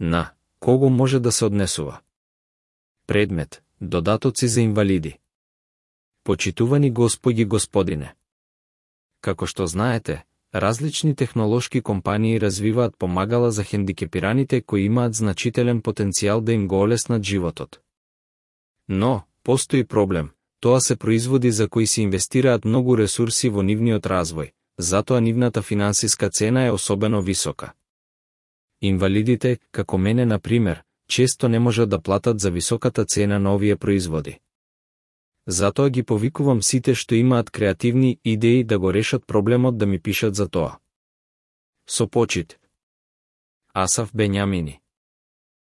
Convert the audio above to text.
На кого може да се однесува? Предмет Додатоци за инвалиди. Почитувани Господи Господине. Како што знаете, различни технолошки компании развиваат помагала за хендикепираните кои имаат значителен потенцијал да им го олеснат животот. Но, постои проблем, тоа се производи за кои се инвестираат многу ресурси во нивниот развој, затоа нивната финансиска цена е особено висока. Инвалидите, како мене на пример, често не можат да платат за високата цена на овие производи. Затоа ги повикувам сите што имаат креативни идеи да го решат проблемот да ми пишат за тоа. Со почит. Асав Бењамини